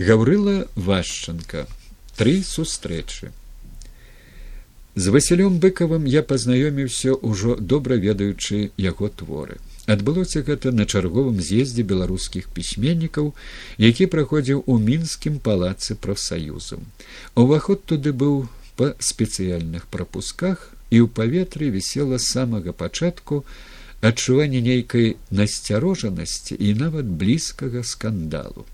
гаўрыла вашчанка тры сустрэчы. З васілём быкавым я пазнаёміўся ўжо добра ведаючы яго творы. Адбылося гэта на чарговым з'ездзе беларускіх пісьменнікаў які праходзіў у мінскім палацы прафсаюзам уваход туды быў па спецыяльных прапусках і ў паветры вісела самага пачатку адчуванне нейкай насцярожанасці і нават блізкага скандалу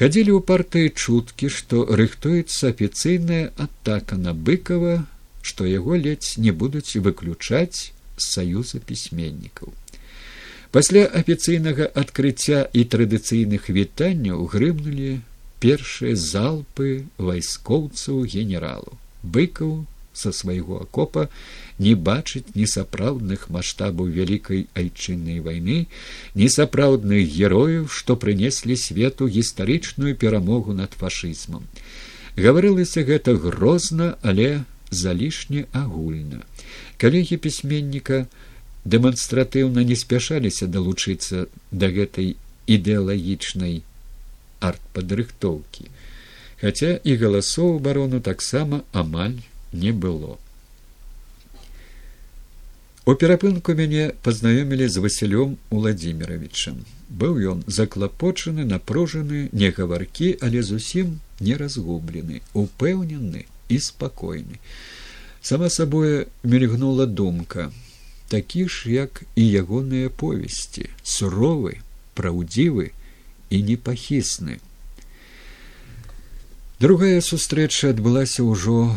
хадзілі ў партыі чуткі што рыхтуецца афіцыйная атака на быкова што яго ледзь не будуць выключаць з саюза пісьменнікаў. Пасля афіцыйнага адкрыцця і традыцыйных вітанняў грымнулі першыя залпы вайскоўцаў генералу быкаў са свайго акопа не бачыць несапраўдных маштабаў вялікай айчыннай вайны несапраўдных герояў што прынеслі свету гістарычную перамогу над фашызмам. Гаварылася гэта грозна але залішне агульна. Калегі пісьменніка дэманстратыўна не спяшаліся далучыцца да гэтай ідэалагічнай артпадрыхтоўкі хаця і галасоў барону таксама амаль не было. У перапынку мяне пазнаёмілі з васілём уладзіміровичам быў ён заклапочаны напружаны не гаваркі але зусім не разгублены упэўнены і спакойны. Сама сабое мільгнула думка такі ж як і ягоныя повесці суровы праўдзівы і непахісны. Другая сустрэча адбылася ўжо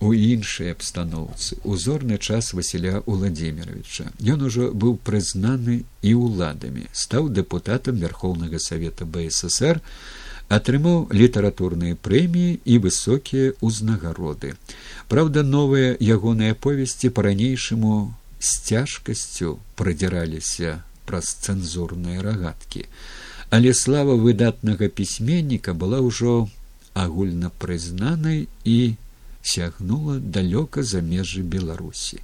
у іншай абстаноўцы узорны час васіля владимировича ён ужо быў прызнаны і ўладамі стаў дэпутатам верхоўнага савета бсср атрымаў літаратурныя прэміі і высокія ўзнагароды. Праўда новыя ягоныя повесці па-ранейшаму з цяжкасцю прадзіраліся праз цэнзурныя рагаткі. Але слава выдатнага пісьменніка была ўжо агульнапрызнанай і сягнула далёка за межы беларусі.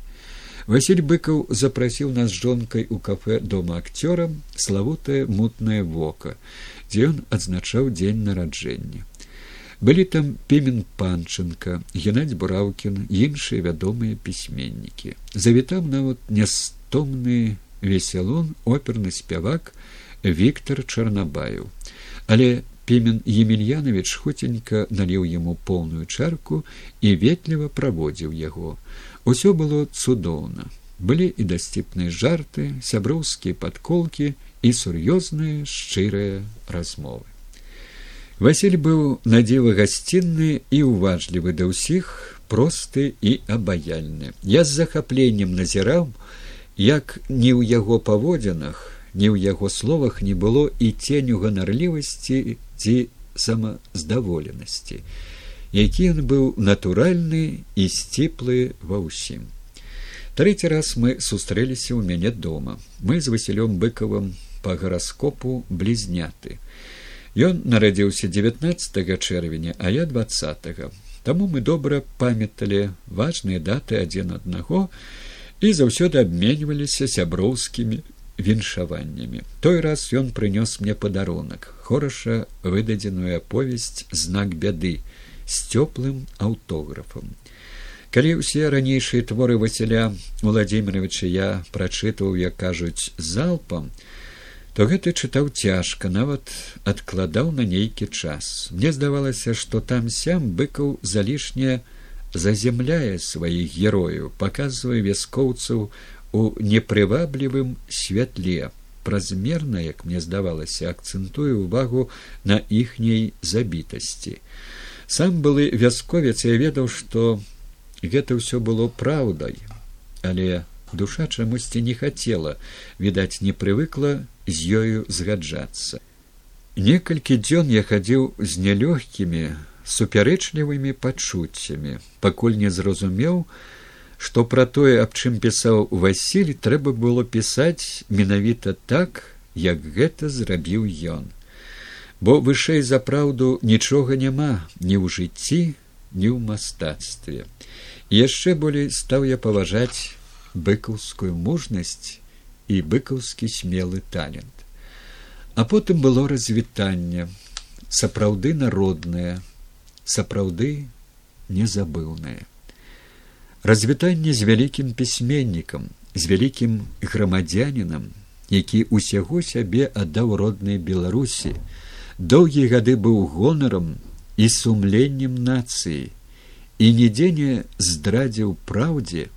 Василь быкаў запрасіў нас жонкай у кафе дома акцёрам славутае мутнае вока дзе ён адзначаў дзень нараджэння. Былі там пімен панчынка геннадзь бураўкін іншыя вядомыя пісьменнікі. Завітаў нават нястомны весялон оперны спявак віктор чарнабаю але Пімен Емельянович хуценька наліў яму поўную чарку і ветліва праводзіў яго. Усё было цудоўна. Былі і дасціпныя жарты, сяброўскія падколкі і сур'ёзныя шчырыя размовы. Васіль быў надзівы гасцінны і ўважлівы да ўсіх, просты і абаяльны. Я з захапленнем назіраў, як ні ў яго паводзінах, ні ў яго словах не было і ценю ганарлівасці ці самаздаволенасці, які ён быў натуральны і сціплы ва ўсім. Трэці раз мы сустрэліся ў мяне дома. Мы з васілём быкавым па гараскопу блізняты. Ён нарадзіўся 19 чэрвеня, а я 20. Таму мы добра памяталі важныя даты адзін аднаго і заўсёды абменьваліся сяброўскімі віншаваннямі. Той раз ён прынёс мне падарунак, хораша выдадзеную аповесць знак бяды з цёплым аўтографам. Калі ўсе ранейшыя творы Васіля Владзімировича я прачытаў, як кажуць залпам, то гэты чытаў цяжка, нават адкладаў на нейкі час. Мне здавалася, што там сям быкаў залішне заземляе сваіх герояў, паказвае вяскоўцаў у непрываблівым святле. Празмерна як мне здавалася акцэнтуе ўвагу на іхняй забітасці. Сам былы вясковец я ведаў што гэта ўсё было праўдай але душа чамусьці не хацела відаць не прывыкла з ёю згаджацца. Некалькі дзён я хадзіў з нялёгкімі супярэчлівымі пачуццямі пакуль не зразумеў што пра тое аб чым пісаў васіль трэба было пісаць менавіта так як гэта зрабіў ён. Бо вышэй за праўду нічога няма ні ў жыцці ні ў мастацтве. Яшчэ болей стаў я паважаць быкаўскую мужнасць і быкаўскі смелы талент. А потым было развітанне сапраўды народная, сапраўды незабыўная. Развітанне з вялікім пісьменнікам, з вялікім грамадзянінам, які ўсяго сябе аддаў роднай беларусі. Доўгія гады быў гонарам і сумленнем нацыі. І нідзе не здрадзіў праўдзе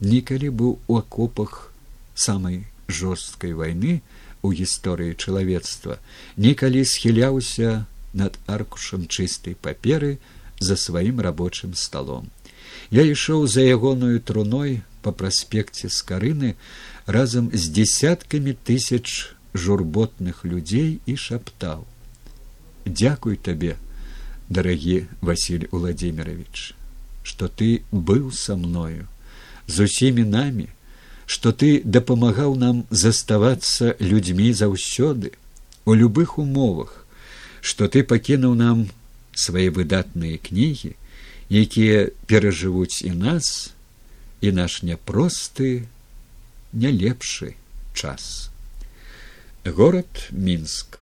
некалі быў у акопах самай жорсткай вайны у гісторыі чалавецтва. Некалі схіляўся над аркушам чыстай паперы за сваім рабочым сталом я ішоў за ягоную труной по праспекце скарыны разам з десяткамі тысяч журботных людзей і шаптаў. Дзякуй табе дарагі василь владимирович что ты быў са мною з усімі намі что ты дапамагаў нам заставацца людзьмі заўсёды у любых умовах что ты пакінуў нам свае выдатныя кнігі якія перажывуць і нас і наш няпросты не лепшы час. Город мінск